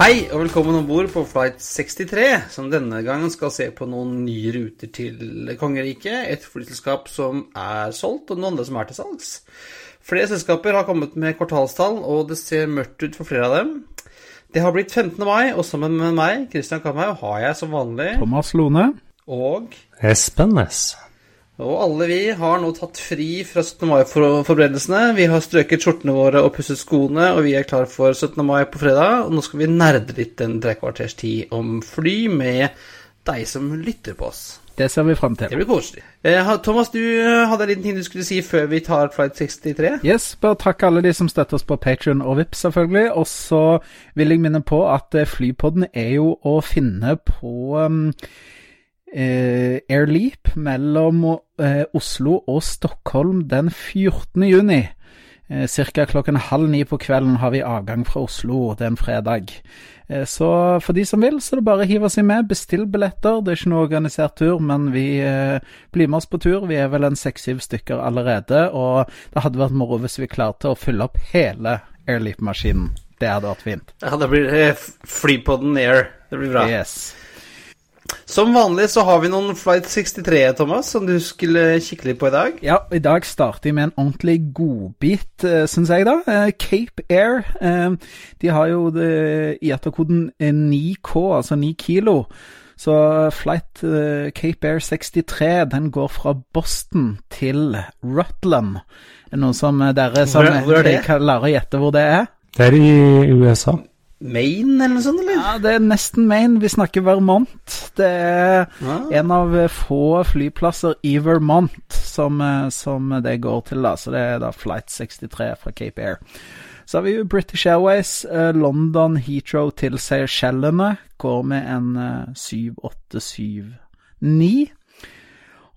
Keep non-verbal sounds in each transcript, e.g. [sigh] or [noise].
Hei og velkommen om bord på flight 63, som denne gangen skal se på noen nye ruter til kongeriket. Et flyselskap som er solgt, og noen andre som er til salgs. Flere selskaper har kommet med kvartalstall, og det ser mørkt ut for flere av dem. Det har blitt 15. mai, og sammen med meg, Christian Kamhaug, har jeg som vanlig Thomas Lone. Og Espen Næss. Og alle vi har nå tatt fri fra 17. mai-forberedelsene. Vi har strøket skjortene våre og pusset skoene, og vi er klar for 17. mai på fredag. Og nå skal vi nerde litt en trekvarters tid om fly med deg som lytter på oss. Det ser vi frem Det blir koselig. Eh, Thomas, du eh, hadde en liten ting du skulle si før vi tar flight 63? Yes, bare takk alle de som støtter oss på Patreon og Vips selvfølgelig. Og så vil jeg minne på at eh, Flypodden er jo å finne på um, eh, Airleap mellom eh, Oslo og Stockholm den 14. juni. Eh, Cirka klokken halv ni på kvelden har vi avgang fra Oslo, det er en fredag. Eh, Så for de som vil, så er det bare å hive seg med. Bestill billetter. Det er ikke noe organisert tur, men vi eh, blir med oss på tur. Vi er vel en seks-syv stykker allerede, og det hadde vært moro hvis vi klarte å fylle opp hele Airleap-maskinen. Det hadde vært fint. Ja, det blir eh, f- Flypodden Air. Det blir bra. Yes. Som vanlig så har vi noen flight 63, Thomas, som du skulle kikke litt på i dag. Ja, i dag starter vi med en ordentlig godbit, uh, syns jeg, da. Eh, Cape Air. eh, de har jo det, IATA-koden 9K, altså 9 kilo. Så flight eh, Cape Air 63, den går fra Boston til Rutland. Er det noe som eh, dere som Hvor er- hvor er det? klarer å gjette hvor det er? Det er i USA. Maine eller noe sånt, eller? Ja, det er nesten Maine. Vi snakker Vermont. Det er ja. en av eh, få flyplasser i Vermont som, eh, som det går til, da. Så det er da Flight 63 fra Cape Air. Så har vi jo British Airways, eh, London Heathrow til Seychellene. Går med en eh, 7879.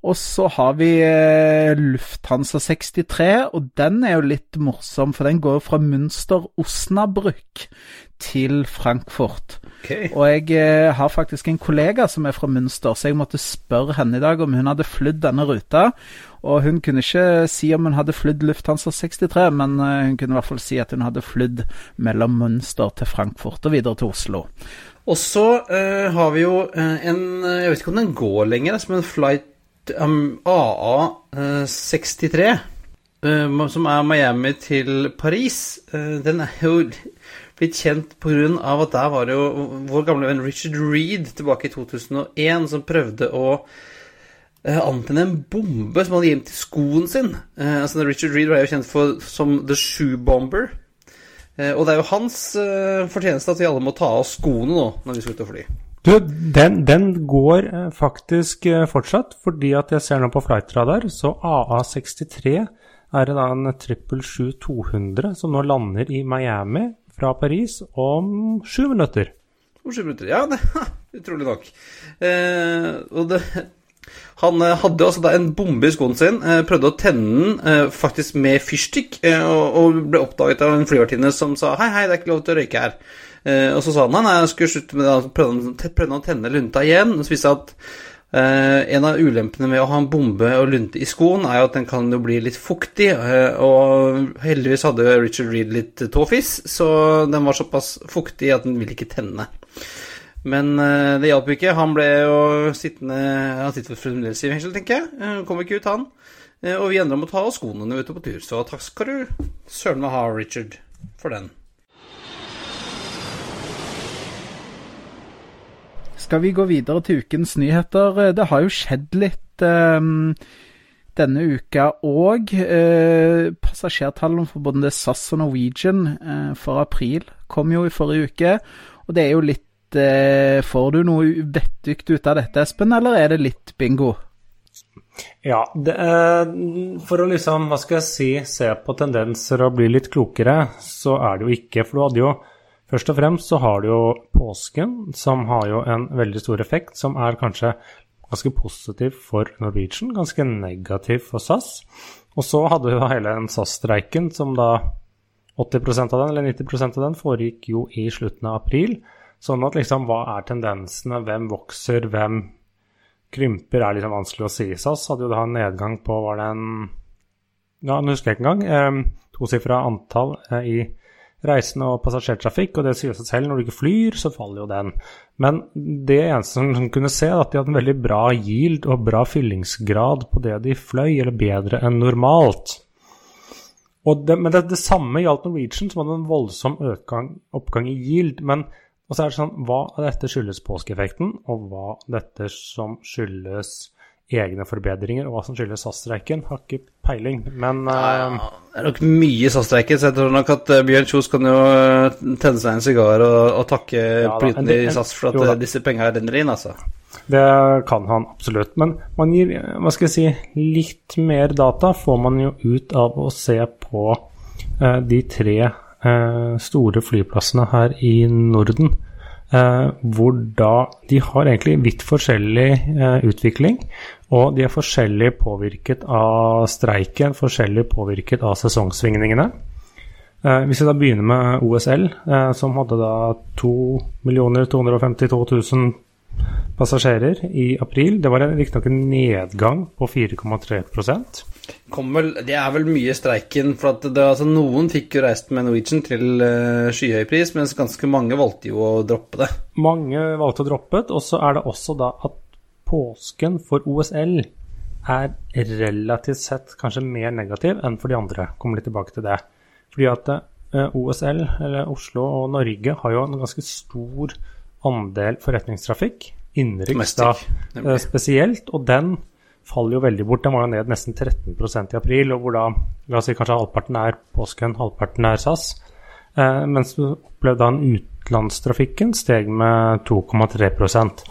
Og så har vi eh, Lufthansa 63, og den er jo litt morsom, for den går fra Münster Osnabrück til Frankfurt. Okay. Og jeg eh, har faktisk en kollega som er fra Münster, så jeg måtte spørre henne i dag om hun hadde flydd denne ruta. Og hun kunne ikke si om hun hadde flydd Lufthansa 63, men eh, hun kunne i hvert fall si at hun hadde flydd mellom Münster til Frankfurt og videre til Oslo. Og så eh, har vi jo eh, en eh, Jeg vet ikke om den går lenger, som en flight um, AA63, eh, som er Miami til Paris, den er jo blitt kjent pga. at der var jo vår gamle venn Richard Reed tilbake i 2001 som prøvde å eh, antenne en bombe som han hadde gjemt i skoen sin. Eh, altså Richard Reed var jo kjent for, som The Shoe Bomber. Eh, og det er jo hans fortjeneste at vi alle må ta av skoene nå når vi skal ut og fly. Du, den, den går faktisk fortsatt, fordi at jeg ser nå på flightradar, så AA63 er en 777-200 som nå lander i Miami fra Paris om sju minutter. Om sju minutter. Ja, det, [laughs] utrolig nok. Eh, og det, han eh, hadde altså da en bombe i skoen sin, eh, prøvde å tenne den eh, faktisk med fyrstikk, og, ble oppdaget av en flyvertinne som sa hei, hei, det er ikke lov til å røyke her. Og så sa han nei, jeg skulle slutte med det, prøvde han, å tenne lunta igjen. Og så viste det at en av ulempene med å ha en bombe og lunte i skoen, er jo at den kan jo bli litt fuktig. eh, og heldigvis hadde Richard Reed litt tåfis, så den var såpass fuktig at den ville ikke tenne. Men eh, det hjalp ikke. Han ble jo sittende Han sitter fremdeles i fengsel, tenker jeg. Eh, Kom ikke ut, han. Eh, og vi endra om å ta av skoene når vi er ute på tur. Så takk skal du søren meg ha, Richard, for den. Skal vi gå videre til ukens nyheter? Eh, Det har jo skjedd litt um, denne uka òg. Uh, passasjertallene for både SAS og Norwegian uh, for april kom jo i forrige uke. Og det er jo litt uh, Får du noe vettugt ut av dette, Espen, eller er det litt bingo? Ja, det, eh, for å liksom, hva skal jeg si, se på tendenser og bli litt klokere, så er det jo ikke. For du hadde jo Først og fremst så har du jo påsken, som har jo en veldig stor effekt, som er kanskje ganske positiv for Norwegian, ganske negativ for SAS. Og så hadde du hele den SAS-streiken, som da 80% av den, eller 90% av den, foregikk jo i slutten av april. Sånn at liksom, hva er tendensene, hvem vokser, hvem krymper, er liksom vanskelig å si. SAS hadde jo da en nedgang på, var det en Ja, nå husker jeg ikke engang. Eh, Tosifra antall eh, i reisende og passasjertrafikk, og det sier seg selv, når du ikke flyr, så faller jo den. Men det eneste som kunne se, er at de hadde en veldig bra yield og bra fyllingsgrad på det de fløy, eller bedre enn normalt. Det, men det, det, samme gjaldt Norwegian, som hadde en voldsom økgang, oppgang i yield. Men og så er det sånn, hva av dette skyldes påskeeffekten, og hva dette som skyldes egne forbedringer, og hva som skyldes SAS-streiken, har ikke peiling, men ja, uh, Det er nok mye SAS-streiken, så jeg tror nok at uh, Bjørn Kjos kan jo uh, tenne seg en sigar og, og takke ja, britene i SAS for at jo, disse pengene renner inn, altså. Det kan han absolutt. Men man gir, hva skal jeg si, litt mer data får man jo ut av å se på de tre store flyplassene her i Norden. Eh, hvor da de har egentlig vidt forskjellig eh, utvikling. Og de er forskjellig påvirket av streiken, forskjellig påvirket av sesongsvingningene. Eh, hvis vi da begynner med OSL, som hadde da 2 252 000 passasjerer i april. Det var riktignok en nedgang på 4,3 vel, Det er vel mye streiken. For at det, altså, noen fikk jo reist med Norwegian til uh, skyhøy pris, mens ganske mange valgte jo å droppe det. Mange valgte å droppe det, og så er det også da at påsken for OSL er relativt sett kanskje mer negativ enn for de andre. Kommer litt tilbake til det. Fordi at uh, eh, OSL, eller Oslo og Norge, har jo en ganske stor andel forretningstrafikk. Innenriks da uh, spesielt, og den faller jo veldig bort. Den var jo ned nesten 13% i april, og hvor da la oss si kanskje halvparten er påsken, halvparten er SAS. Eh, mens du opplevde da en utenlandstrafikken steg med 2,3%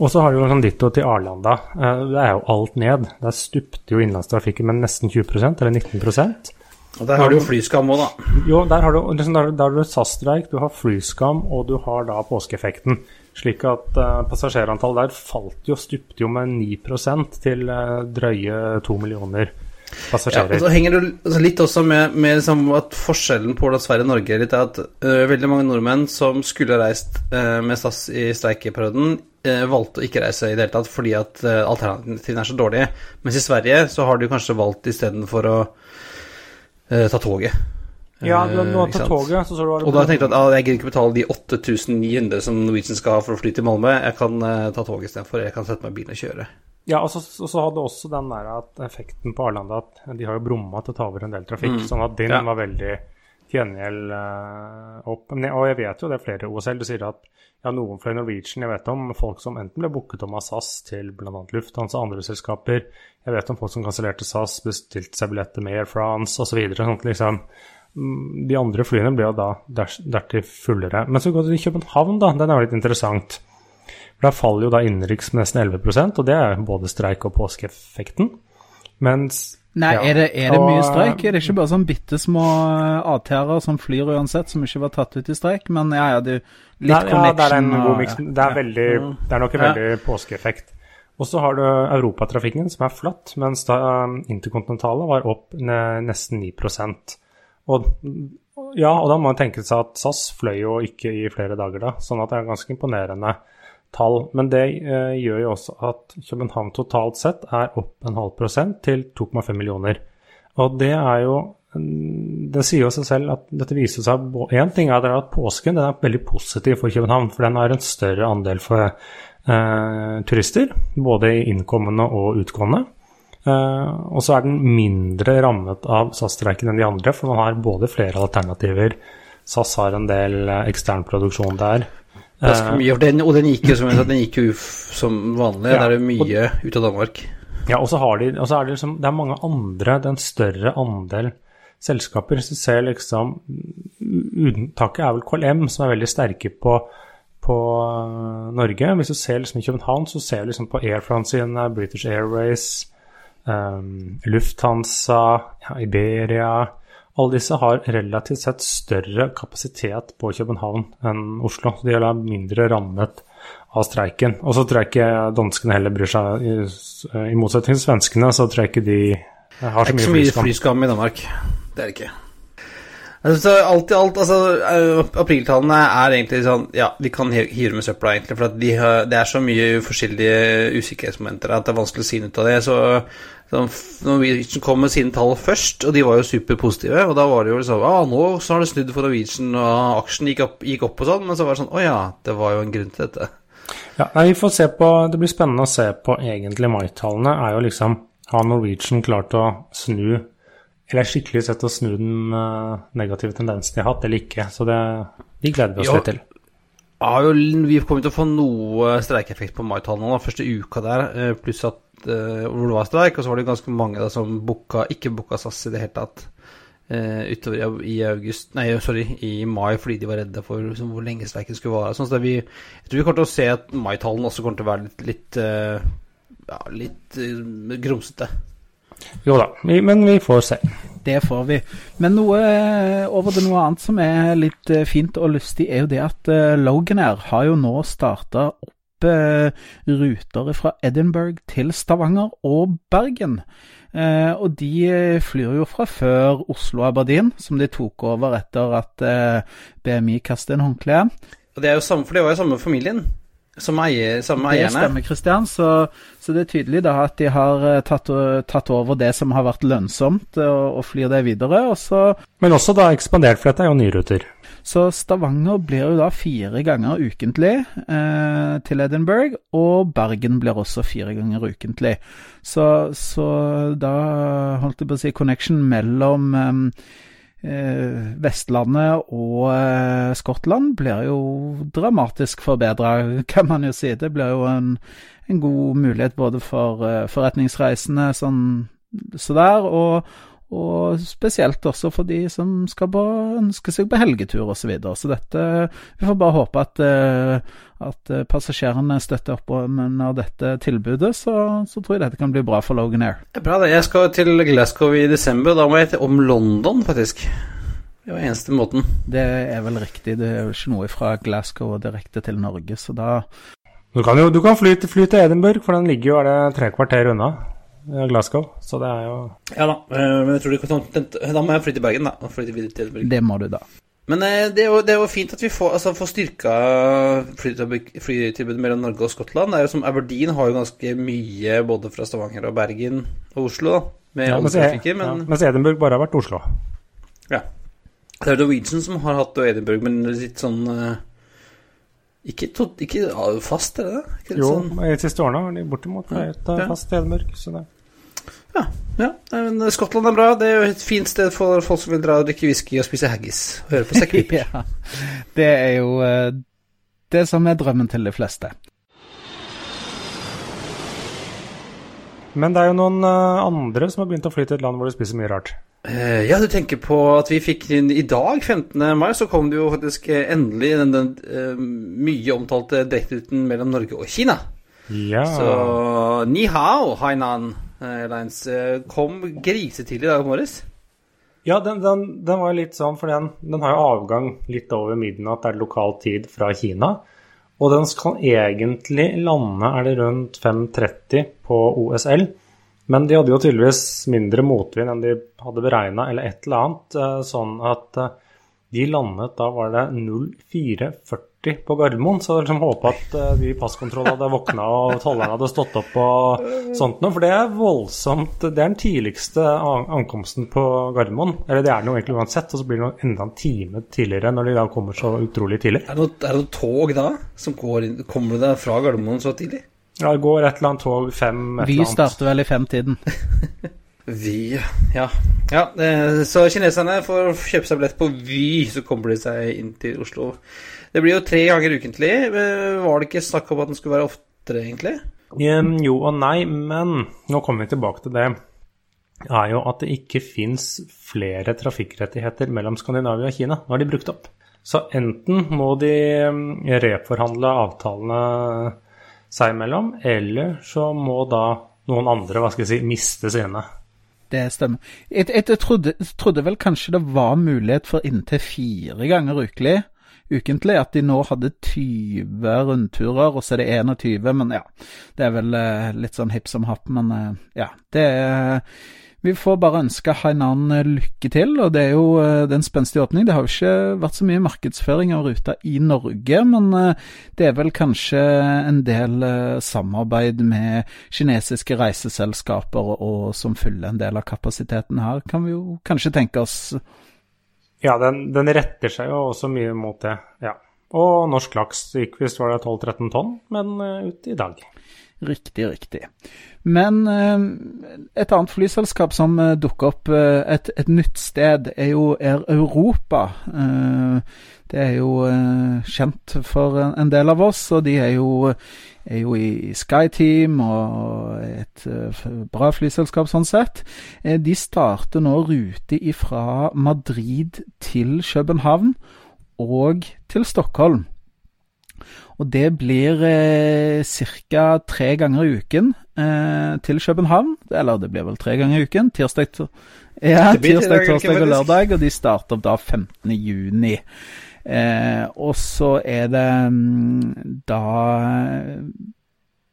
Og så har du jo sånn ditto til Arlanda. Eh, det er jo alt ned. Der stupte jo innenlandstrafikken med nesten 20% eller 19% og Der har du jo flyskam òg, da. Jo, der har du, liksom, der, der har du SAS-streik, du har flyskam, og du har da påskeeffekten. Slik at uh, passasjerantallet der falt jo, stupte jo med 9 til uh, drøye to millioner passasjerer. Ja, og så henger det altså, litt også med, med liksom, at forskjellen på hvordan Sverige og Norge er litt er at uh, veldig mange nordmenn som skulle reist med SAS i streikeperioden, valgte å ikke reise i det hele tatt fordi at alternativene er så dårlige. Mens i Sverige så har de kanskje valgt istedenfor å ta toget. Ja, du har tatt toget. Så så du og da tenkte jeg at ah, jeg gidder ikke betale de 8900 som Norwegian skal ha for å fly til Malmö. Jeg kan uh, ta toget istedenfor. Jeg kan sette meg i bilen og kjøre. Ja, og så, og så hadde også den der at effekten på Arlanda at de har jo brumma til å ta over en del trafikk, mm. sånn at din ja. var veldig gjengjeld uh, opp. Men, og jeg vet jo det er flere OSL. Du sier at ja, noen fløy Norwegian. Jeg vet om folk som enten ble booket om av SAS til bl.a. Lufthansa og andre selskaper. Jeg vet om folk som kansellerte SAS, bestilte seg billetter med Air France osv. Sånn at liksom de andre flyene ble jo da dertil fullere. Men så går det til København, da. Den er jo litt interessant. For Der faller jo da innenriks med nesten 11% og det er både streik og påskeeffekten. Mens Nei, ja. er, det, er, det, mye streik? Er det ikke bare sånn bitte små AT-er som flyr uansett, som ikke var tatt ut i streik? Men ja, ja, det er litt Nei, connection. Ja, det er en god miks. Det er, veldig, det er nok en veldig påskeeffekt. Og så har du europatrafikken, som er flatt, mens da um, interkontinentale var opp nesten 9 og, ja, og da må man tenke seg at SAS fløy jo ikke i flere dager da, sånn at det er ganske imponerende tall. Men det eh, gjør jo også at København totalt sett er opp en halv prosent til 2,5 millioner. Og det er jo Det sier jo seg selv at dette viser seg Én ting er at påsken er veldig positiv for København, for den har en større andel for eh, turister, både innkommende og utgående. Uh, og så er den mindre rammet av SAS-streiken enn de andre, for man har både flere alternativer. SAS har en del eksternproduksjon ekstern produksjon der. Og, den, og den gikk jo som, som vanlig. Ja, der er det mye ut av Danmark. Ja, og så, har de, og så er det liksom Det er mange andre, det er en større andel selskaper. Hvis du ser liksom Unntaket er vel KLM, som er veldig sterke på på Norge. Hvis du ser liksom i København, så ser du liksom på Air France sine, British Airways, um, Lufthansa, Iberia Alle disse har relativt sett større kapasitet på København enn Oslo. De er mindre rammet av streiken. Og så tror jeg ikke danskene heller bryr seg. I, i motsetning til svenskene, så tror jeg ikke de har så mye, flyskam. Det er ikke så mye flyskam i Danmark. Det er det ikke. Altså, alt i alt, altså, Apriltallene er egentlig sånn Ja, vi kan hyre med søpla, egentlig. For de det er så mye forskjellige usikkerhetsmomenter at det er vanskelig å si noe av det. Så, så Norwegian kom med sine tall først, og de var jo superpositive. Og da var det jo sånn ah, nå så har det snudd for Norwegian, og aksjen gikk opp, gikk opp og sånn. Men så var det sånn Å ja, det var jo en grunn til dette. Ja, nei, vi får se på, Det blir spennende å se på egentlig mai-tallene. er jo liksom, Har Norwegian klart å snu eller skikkelig sett å snu den uh, negative tendensen de har hatt, eller ikke? Så det, de gleder vi oss jo, litt til. Ja, vi kommer til å få noe streikeeffekt på mai-tallene første uka der, eh, pluss at uh, hvor det var streik, og så var det ganske mange da, som booka, ikke booka SAS i det hele tatt. Utover i, august Nei, sorry, i mai fordi de var redde for liksom, hvor lenge streiken skulle vare. Sånn, så vi, jeg tror vi kommer til å se at mai-tallene også kommer til å være litt, litt, ja, litt grumsete. Jo da, vi, men vi får se. Det får vi. Men noe over til noe annet som er litt fint og lystig, er jo det at Logan her har jo nå starta opp ruter fra Edinburgh til Stavanger og Bergen. Eh, og de eh, flyr jo fra før Oslo-Aberdeen, som de tok over etter at eh, BMI kastet inn håndkleet. Og det er jo samme, for det var jo samme familien som eier, eierne. Det stemmer, Kristian. Så, så, det er tydelig da at de har tatt, tatt over det som har vært lønnsomt, og, og flyr det videre. Og så Men også da ekspandert, for dette er jo nyruter. Så Stavanger blir jo da fire ganger ukentlig eh, til Edinburgh, og Bergen blir også fire ganger ukentlig. Så, så da holdt jeg på å si connection mellom eh, Vestlandet og eh, Skottland blir jo dramatisk forbedra, [laughs] kan man jo si. Det blir jo en, en god mulighet både for eh, forretningsreisende sånn så der, og, og spesielt også for de som skal på, ønske seg på helgetur osv. Så, videre. så dette Vi får bare håpe at, eh, at passasjerene støtter opp under dette tilbudet, så, så, tror jeg dette kan bli bra for Logan Air. Det er bra, det. Jeg skal til Glasgow i desember, og da må jeg til om London, faktisk. Det var eneste måten. Det er vel riktig. Det er vel ikke noe fra Glasgow og direkte til Norge, så da Du kan jo du kan fly, fly til Edinburgh, for den ligger jo er det tre kvarter unna. Glasgow, så det er jo Ja da, eh, men jeg tror det kan Da må jeg flytte til Bergen, da. Og flytte videre til Bergen. Det må du, da. Men eh, det er, jo, det er jo fint at vi får, altså, får styrka flytilbudet mellom Norge og Skottland. Det er jo som Aberdeen har jo ganske mye både fra Stavanger og Bergen og Oslo, da. Med ja, mens, jeg, men... ja, mens Edinburgh bare har vært Oslo. Ja. Det er Norwegian som har hatt Edinburgh, men litt sånn uh, ikke, to, ikke fast, er det det? Ikke jo, sånn... de siste årene har de bortimot vært ja, fast i Edinburgh. Så det. Ja, ja. Men Skottland er bra. Det er jo et fint sted for folk som vil dra og drikke whisky og spise haggis. Og høre på sekkepiper. [laughs] ja, det er jo eh, det som er drømmen til de fleste. Men det er jo noen eh, andre som har begynt å fly til et land hvor de spiser mye rart. Uh, ja, du tenker på at vi fikk i dag, 15. mai, så kom det jo faktisk eh, endelig den, den uh, mye omtalte direkteruten mellom Norge og Kina. Ja. Så ni hao, Hainan Airlines, kom grisetidlig i dag morges. Ja, den, den, den, var litt sånn, for den, den har jo avgang litt over midnatt, det er lokal tid fra Kina. Og den skal egentlig lande, er det rundt 5.30 på OSL. Men de hadde jo tydeligvis mindre motvind enn de hadde beregna, eller et eller annet. Eh, sånn at eh, de landet da var det 04.40 på Gardermoen. Så jeg liksom håpa at vi de i passkontroll hadde våkna og tollerne hadde stått opp og sånt noe. For det er voldsomt. Det er den tidligste ankomsten på Gardermoen. Eller det er det jo egentlig uansett, og så blir det enda en time tidligere når de da kommer så utrolig tidlig. Er det noe, er det noe tog da som går inn, kommer det fra Gardermoen så tidlig? Ja, det går et eller annet tog fem et Vi starter vel i femtiden. [laughs] Vy, ja. ja. Så kineserne får kjøpe seg billett på Vy, så kommer de seg inn til Oslo. Det blir jo tre ganger ukentlig. Eh, var det ikke snakk om at den skulle være oftere, egentlig? Um, jo og nei, men nå kommer vi tilbake til det. er jo at det ikke fins flere trafikkrettigheter mellom Skandinavia og Kina. Nå har de brukt opp. Så enten må de reforhandle avtalene seg imellom, eller så må da noen andre hva skal jeg si, miste sine. det stemmer. Jeg, jeg, trodde, trodde, vel kanskje det var mulighet for inntil fire ganger ukelig. Ukentlig. At de nå hadde 20 rundturer, og så er det 21. Men ja, det er vel eh, litt sånn hipp som happ. Men eh, ja, det er vi får bare ønske Hainan eh, lykke til, og det er jo eh, en spenstig åpning. Det har jo ikke vært så mye markedsføring av ruta i Norge, men eh, det er vel kanskje en del samarbeid med kinesiske reiseselskaper og som fyller en del av kapasiteten her, kan vi jo kanskje tenke oss. Ja, den, den retter seg jo også mye mot det, ja. Og norsk laks gikk visst var det 12-13 tonn, men ut i dag. Riktig, riktig. Men eh, et annet flyselskap som eh, dukker opp eh, et, et, nytt sted, er jo Air Europa. Det er jo kjent for en del av oss, og de er jo, er jo i SkyTeam og et bra flyselskap sånn sett. De starter nå rute fra Madrid til København og til Stockholm. Og det blir eh, ca. tre ganger i uken eh, til København. Eller det blir vel tre ganger i uken. Tirsdag, ja, tirsdag torsdag og lørdag. Og de starter da 15. juni. Eh, og så er det mm, da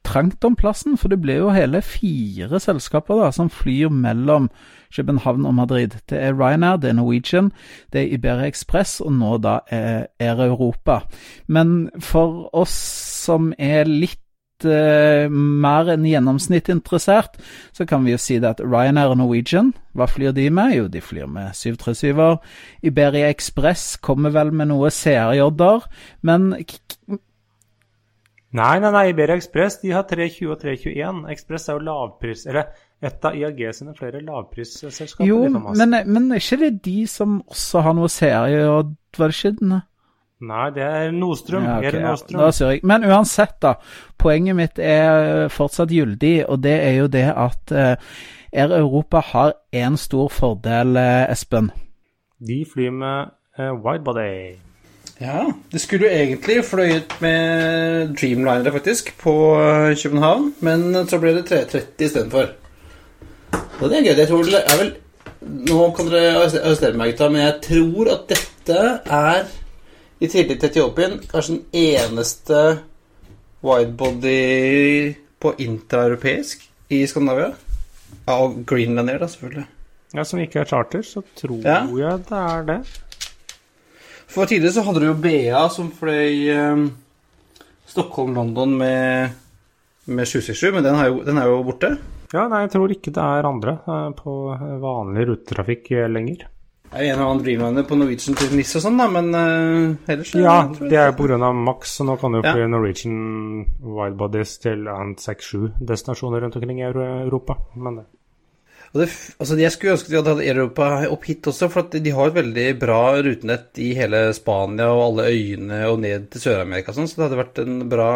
trangt om plassen, for det blir jo hele fire selskaper da, som flyr mellom København og Madrid. Det er Ryanair, det er Norwegian, det er Iberia Express, og nå da er Europa. Men for oss som er litt uh, mer enn gjennomsnitt interessert, så kan vi jo si det at Ryanair og Norwegian, hva flyr de med? Jo, de flyr med 737-er. Iberia Express kommer vel med noe CRJ-er, men Nei, nei, nei, Iberia Express de har 320 og 321. Express er jo lavpris... Eller et av IAG sine flere lavprisselskaper. Jo, men, men er ikke det de som også har noe serie, og var det ikke? Nei, det er Nordstrøm. Ja, okay, Nordstrøm. Ja, men uansett, da. Poenget mitt er fortsatt gyldig, og det er jo det at uh, Air Europa har én stor fordel, uh, Espen. De flyr med uh, widebody. Ja, det skulle jo egentlig fløyet med Dreamliner faktisk på København, men så ble det 330 istedenfor. Og det er gøy. Jeg tror det er vel Nå kan dere arrestere meg, gutta, men jeg tror at dette er, i tillegg til Etiopien, kanskje den eneste widebody på intraeuropeisk i Skandinavia. Ja, og Greenlander, da, selvfølgelig. Ja, Som ikke er charter, så tror ja. jeg det er det. For tidligere så hadde du jo BA som fløy eh, Stockholm-London med, med 767, men den jo, den er jo borte. Ja, nei, jeg tror ikke det er andre eh, på vanlig rutetrafikk eh, lenger. Det er en annen Dreamliner på Norwegian til NIS og sånn, da, men uh, ellers Ja, det er jo pga. Max, så nå kan du ja. fly Norwegian widebodies til 6-7 destinasjoner rundt omkring i Europa. Men det det, altså Jeg skulle ønske de hadde hatt Europa opp hit også, for de har et veldig bra rutenett i hele Spania og alle øyene og ned til Sør-Amerika, sånn, så det hadde vært en bra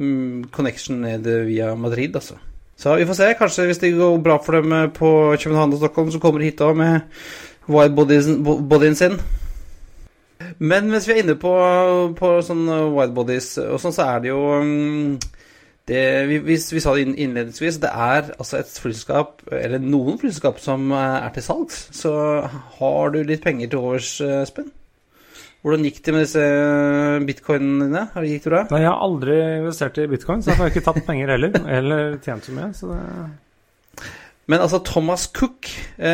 um, connection ned via Madrid, altså. Så vi får se. Kanskje hvis det går bra for dem på København og Stockholm, så kommer de hit òg med widebodyen sin. Men mens vi er inne på, på sånn widebodies og sånn, så er det jo mm, det, vi, vi, vi, sa det innledningsvis, det er altså et flyselskap, eller noen flyselskap, som er til salgs. Så har du litt penger til overs, Espen? Hvordan gikk det med disse bitcoinene dine? Har det gikk det bra? Nei, jeg har aldri investert i bitcoin, så jeg har ikke tatt penger heller. Eller tjent så mye. Så det... Men altså, Thomas Cook eh,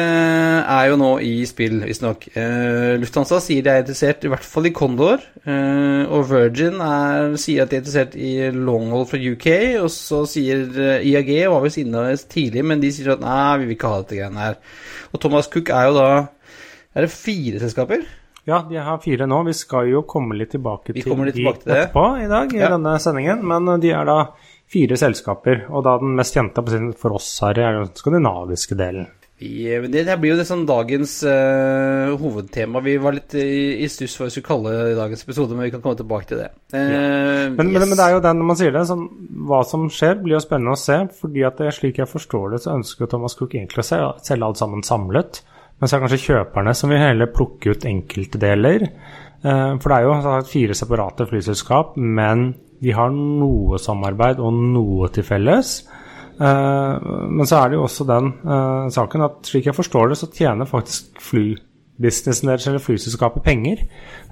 er jo nå i spill, visstnok. Eh, Lufthansa sier de er interessert i hvert fall i Condor. Eh, og Virgin er, sier at de er interessert i longhold fra UK. Og så sier eh, IAG, var visst inne tidlig, men de sier at nei, vi vil ikke ha dette greiene her. Og Thomas Cook er jo da Er det fire selskaper? Ja, de har fire nå. Vi skal jo komme litt tilbake til, litt tilbake til etterpå i dag, i ja. denne sendingen. Men de er da fire selskaper. Og da den mest kjente for oss her er den skandinaviske delen. Det, det blir jo det sånn dagens uh, hovedtema. Vi var litt i, i stuss for hva vi skulle kalle dagens episode, men vi kan komme tilbake til det. Uh, ja. men, yes. men, men, det er jo den når man sier det, sånn, hva som skjer, blir jo spennende å se. fordi at det, slik jeg forstår det, så ønsker Thomas Cook egentlig å selge alt sammen samlet. Men så er det kanskje kjøperne som vil heller plukke ut enkeltdeler. Eh, for det er jo fire separate flyselskap, men de har noe samarbeid og noe til felles. men så er det jo også den saken at slik jeg forstår det, så tjener faktisk flybusinessen deres eller flyselskapet penger.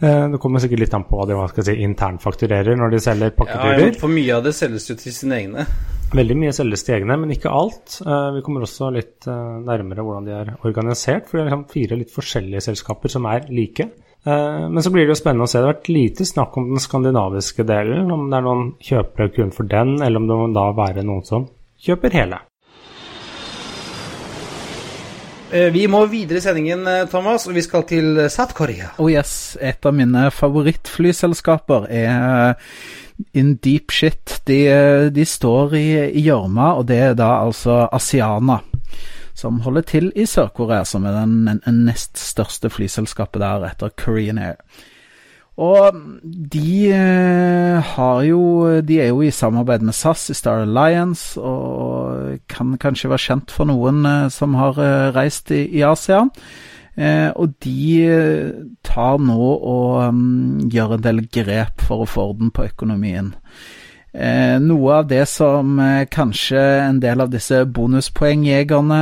det kommer sikkert litt an på hva de hva skal si, internfakturerer når de selger pakketurer. Ja, for mye av det selges jo til sine egne. Veldig mye selges til egne, men ikke alt. vi kommer også litt nærmere hvordan de er organisert. For det er liksom fire litt forskjellige selskaper som er like. Eh, men så blir det jo spennende å se. Det har vært lite snakk om den skandinaviske delen. Om det er noen kjøpere kun for den, eller om det må da være noen som kjøper hele. Eh, vi må videre i sendingen, eh, Thomas, og vi skal til South Korea. Oh yes, Et av mine favorittflyselskaper er in deep shit. De, de står i gjørma, og det er da altså Asiana som holder til i Sør-Korea, som er den, den nest største flyselskapet der etter Korean Air. Og de eh, har jo De er jo i samarbeid med SAS i Star Alliance, og kan kanskje være kjent for noen eh, som har eh, reist i, i Asia. Eh, og de tar nå og um, gjør en del grep for å få orden på økonomien. Eh, noe av det som eh, kanskje en del av disse bonuspoengjegerne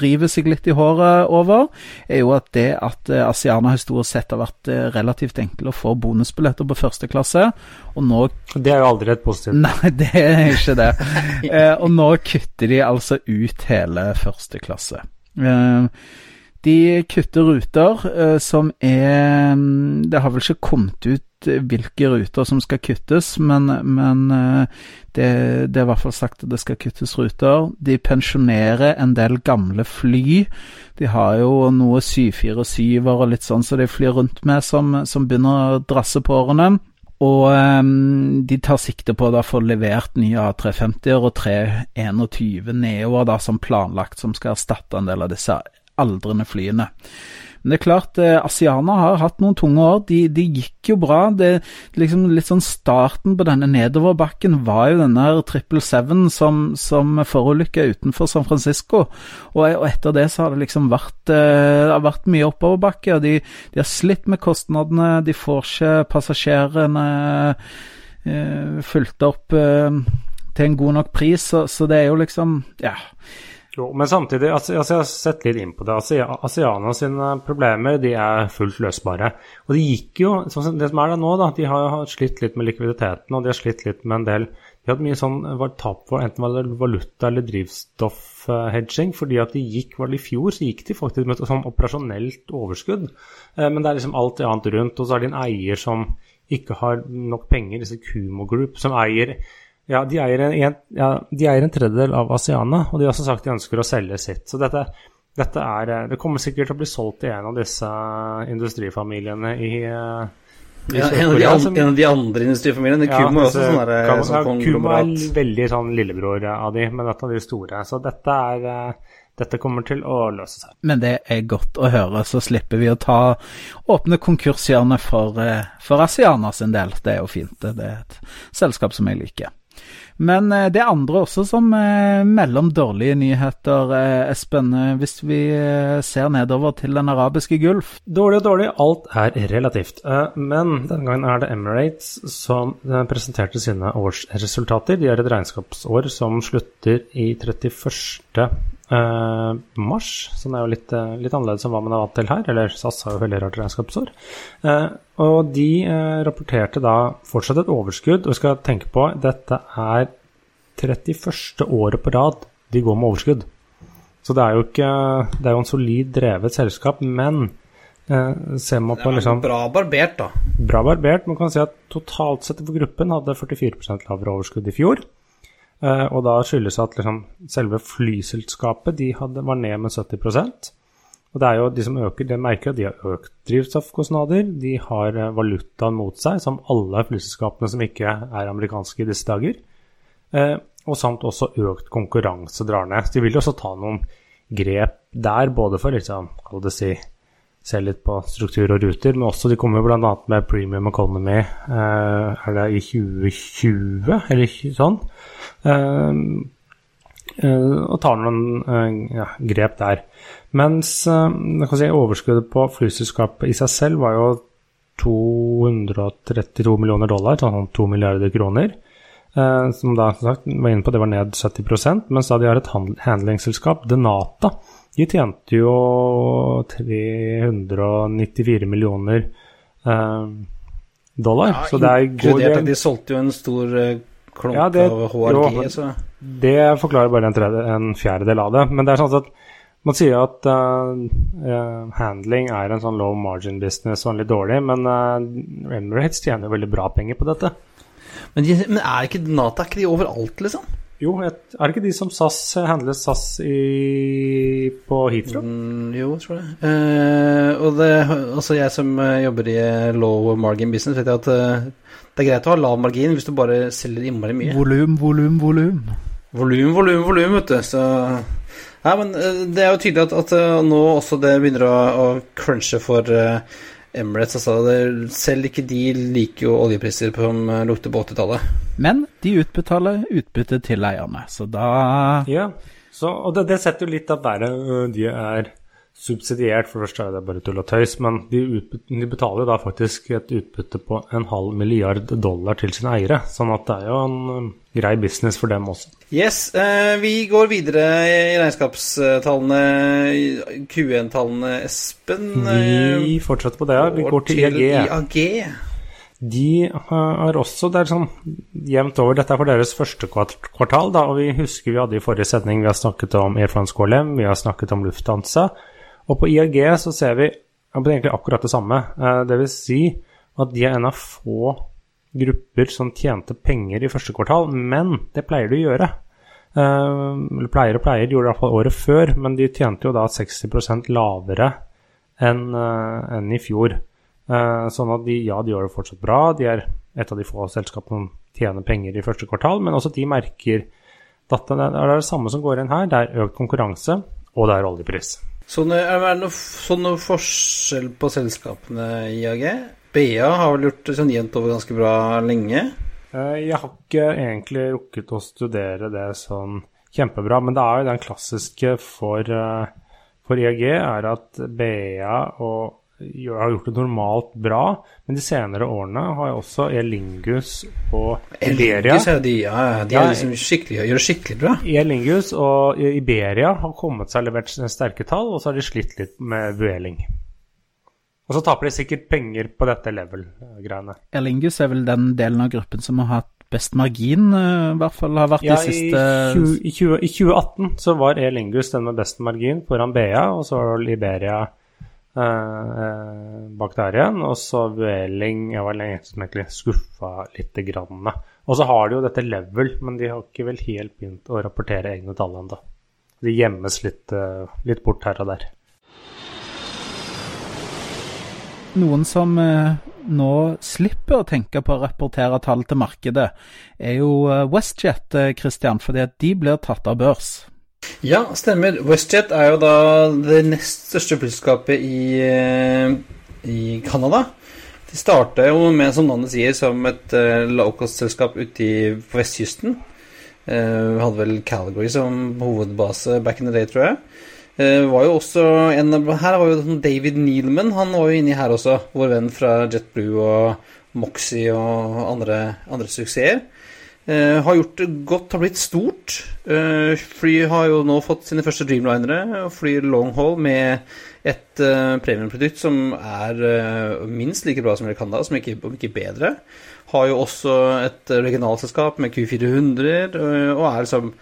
river seg litt i håret over, er jo at det at eh, Asiana historisk sett har vært eh, relativt enkle å få bonusbilletter på første klasse, og nå Det er jo aldri et positivt. [laughs] Nei, det er ikke det. Eh, og nå kutter de altså ut hele første klasse. Eh, de kutter ruter som er mm, Det har vel ikke kommet ut hvilke ruter som skal kuttes, men, men eh, det, det, er i hvert fall sagt at det skal kuttes ruter. De pensjonerer en del gamle fly. De har jo noe 747-er og litt sånn som så de flyr rundt med, som, som begynner å drasse på årene. Og um, de tar sikte på å få levert nye A350-er og 321 Neoer da, som planlagt, som skal erstatte en del av disse aldrende flyene. Men det er klart, eh, Asiana har hatt noen tunge år. De, de gikk jo bra. Det, liksom litt sånn Starten på denne nedoverbakken var jo denne Triple Seven som, som forulykka utenfor San Francisco. Og, og, etter det så har det liksom vært, eh, det har vært mye oppoverbakke. og de, de, har slitt med kostnadene. De får ikke passasjerene eh, fulgt opp eh, til en god nok pris, så, så det er jo liksom Ja. Jo, men samtidig, altså, altså, jeg har sett litt inn på det. Asiana sine problemer de er fullt løsbare. Og de gikk jo, sånn Det som er der nå, da, de har slitt litt med likviditeten, og de har slitt litt med en del De hatt mye sånn tap for enten var det valuta eller drivstoffhedging, fordi at de gikk, var det i fjor, så gikk de faktisk med et sånn operasjonelt overskudd. Eh, men det er liksom alt annet rundt, og så er det en eier som ikke har nok penger, disse Kumo Group, som eier ja de, en, ja, de eier en, tredjedel av Asiana, og de har også sagt de ønsker å selge sitt. Så dette, dette er eh, Det kommer sikkert til å bli solgt til en av disse industrifamiliene i, eh, i ja, en, av de, an, en av de andre industrifamiliene. Kumo er også sånn der, kan, sånn ja, Kumo er veldig sånn lillebror av de, men et av de store. Så dette er dette kommer til å løse seg. Men det er godt å høre, så slipper vi å ta åpne konkurshjørnet for, for Asiana sin del. Det er jo fint. Det er et selskap som jeg liker. Men eh, det er andre også som eh, melder om dårlige nyheter, eh, Espen. Hvis vi ser nedover til den arabiske gulf? Dårlig og dårlig, alt er relativt. Men denne gangen er det Emirates som presenterte sine årsresultater. De har et regnskapsår som slutter i 31. Uh, mars, som er jo litt, uh, litt, annerledes enn hva man er vant til her. Eller SAS har jo veldig rart regnskapsår. Uh, og de rapporterte da fortsatt et overskudd. Og vi skal tenke på dette er 31. året på rad de går med overskudd. Så det er jo ikke Det er jo en solid drevet selskap, men ser man på liksom Bra barbert, da. Bra barbert. Man kan si at totalt sett for gruppen hadde 44% lavere overskudd i fjor. Uh, og da skyldes det at liksom, selve flyselskapet de hadde, var ned med 70% Og det er jo de som øker, det merker at de har økt drivstoffkostnader. De har uh, valutaen mot seg, som alle flyselskapene som ikke er amerikanske i disse dager. Eh, og samt også økt konkurranse drar ned. Så de vil jo også ta noen grep der, både for liksom, det si, se litt på struktur og ruter, men også de kommer bl.a. med Premium Economy er det i 2020, eller sånn. Eh, eh, og tar noen eh, ja, grep der. Mens si, overskuddet på flyselskapet i seg selv var jo 232 millioner dollar, sånn 2 milliarder kroner. Eh, som da som sagt, var inne på det var ned 70% mens da de har et handlingsselskap, Denata, de tjente jo 394 millioner eh, dollar. Ja, så det er god del. de solgte jo en stor uh, klump Ja, det- av HRG. jo, så Det forklarer bare en, tredje, en fjerdedel av det. Men det er sånn at man sier at eh, eh, handling er en sånn low margin business og litt dårlig, men uh, Emirates tjener jo veldig bra penger på dette. men, de, men er ikke Nata er ikke de overalt, liksom? Jo, et, er det ikke de som SAS handler SAS i, på Heathrow? Mm, jo, tror jeg. Eh, og det, altså jeg som eh, jobber i eh, low margin business, vet jeg at eh, det er greit å ha lav margin hvis du bare selger innmari mye. Volum, volum, volum. Volum, volum, volum, vet du. Så Ja, men det er jo tydelig at, at nå også det begynner å, å crunche for eh, Emirates. Altså, det, selv ikke de liker jo oljepriser som eh, lukter på 80-tallet. Men de utbetaler utbytte til eierne, så da Ja, så, og det, det setter jo litt av øh, de er subsidiert. For det første er det bare tull og tøys, men de, de betaler da faktisk et utbytte på en halv milliard dollar til sine eiere. Sånn at det er jo en øh, grei business for dem også. Yes, eh, vi går videre i regnskapstallene, Q1-tallene, Espen. eh, Vi fortsetter på det. ja. Vi går til IAG. IAG. De har også Det er sånn jevnt over. Dette er for deres første kvartal, da, og vi husker vi hadde i forrige sending vi har snakket om Air France KLM, vi har snakket om Lufthansa. Og på IAG så ser vi egentlig akkurat det samme. Eh, Det vil si at de er en av få grupper som tjente penger i første kvartal, men det pleier de å gjøre. Eh, Eller pleier og pleier, de gjorde det iallfall året før, men de tjente jo da 60% lavere enn en i fjor. Eh, sånn at de, ja, de gjør det fortsatt bra. De er et av de få selskapene som tjener penger i første kvartal, men også de merker at det er det samme som går inn her. Det er økt konkurranse, og det er oljepris. Sånn, er det noe, sånn noe forskjell på selskapene i AG? BA har vel gjort det sånn jevnt over ganske bra lenge. Eh, Jeg har ikke egentlig rukket å studere det sånn kjempebra, men det er jo den klassiske for, eh, for IAG er at BA og har gjort det normalt bra, men de senere årene har jo også Elingus og Iberia Elingus er de, ja, de Ja, er liksom skikkelig, gjør det skikkelig bra. Elingus og Iberia har kommet seg levert sterke tall, og så har de slitt litt med Vueling. Og så taper de sikkert penger på dette level-greiene. Elingus er vel den delen av gruppen som har hatt best margin, eh, i hvert fall har vært Ja, de i, siste 20, i, 20, I 2018 så var Elingus den med best margin foran BA, og så var Iberia bak der igjen. Og så Vueling Jeg var som egentlig skuffa lite grann. Og så har de jo dette level, men de har ikke vel helt begynt å rapportere egne tall ennå. De gjemmes litt, eh, litt bort her og der. Noen som eh, nå slipper å tenke på å rapportere tall til markedet, er jo eh, WestJet, eh, Christian, fordi at de blir tatt av børs. Ja, stemmer. WestJet er jo da det nest største flyselskapet i, eh, i Canada. De starta jo med, som navnet sier, som et uh, lavkostselskap ute på vestkysten. Uh, hadde vel Calgary som hovedbase back in the day, tror jeg. Uh, var jo også en Her var jo David Nealman, han var jo inni her også. Vår venn fra JetBlue og Moxie og andre, andre suksesser. Eh, har gjort godt, har blitt stort. Uh, fly har jo nå fått sine første Dreamlinere og flyr long haul med et uh, premiumprodukt som er minst like bra som Canada, som ikke, om ikke bedre. Har jo også et uh, regionalselskap med Q400 eh, og er liksom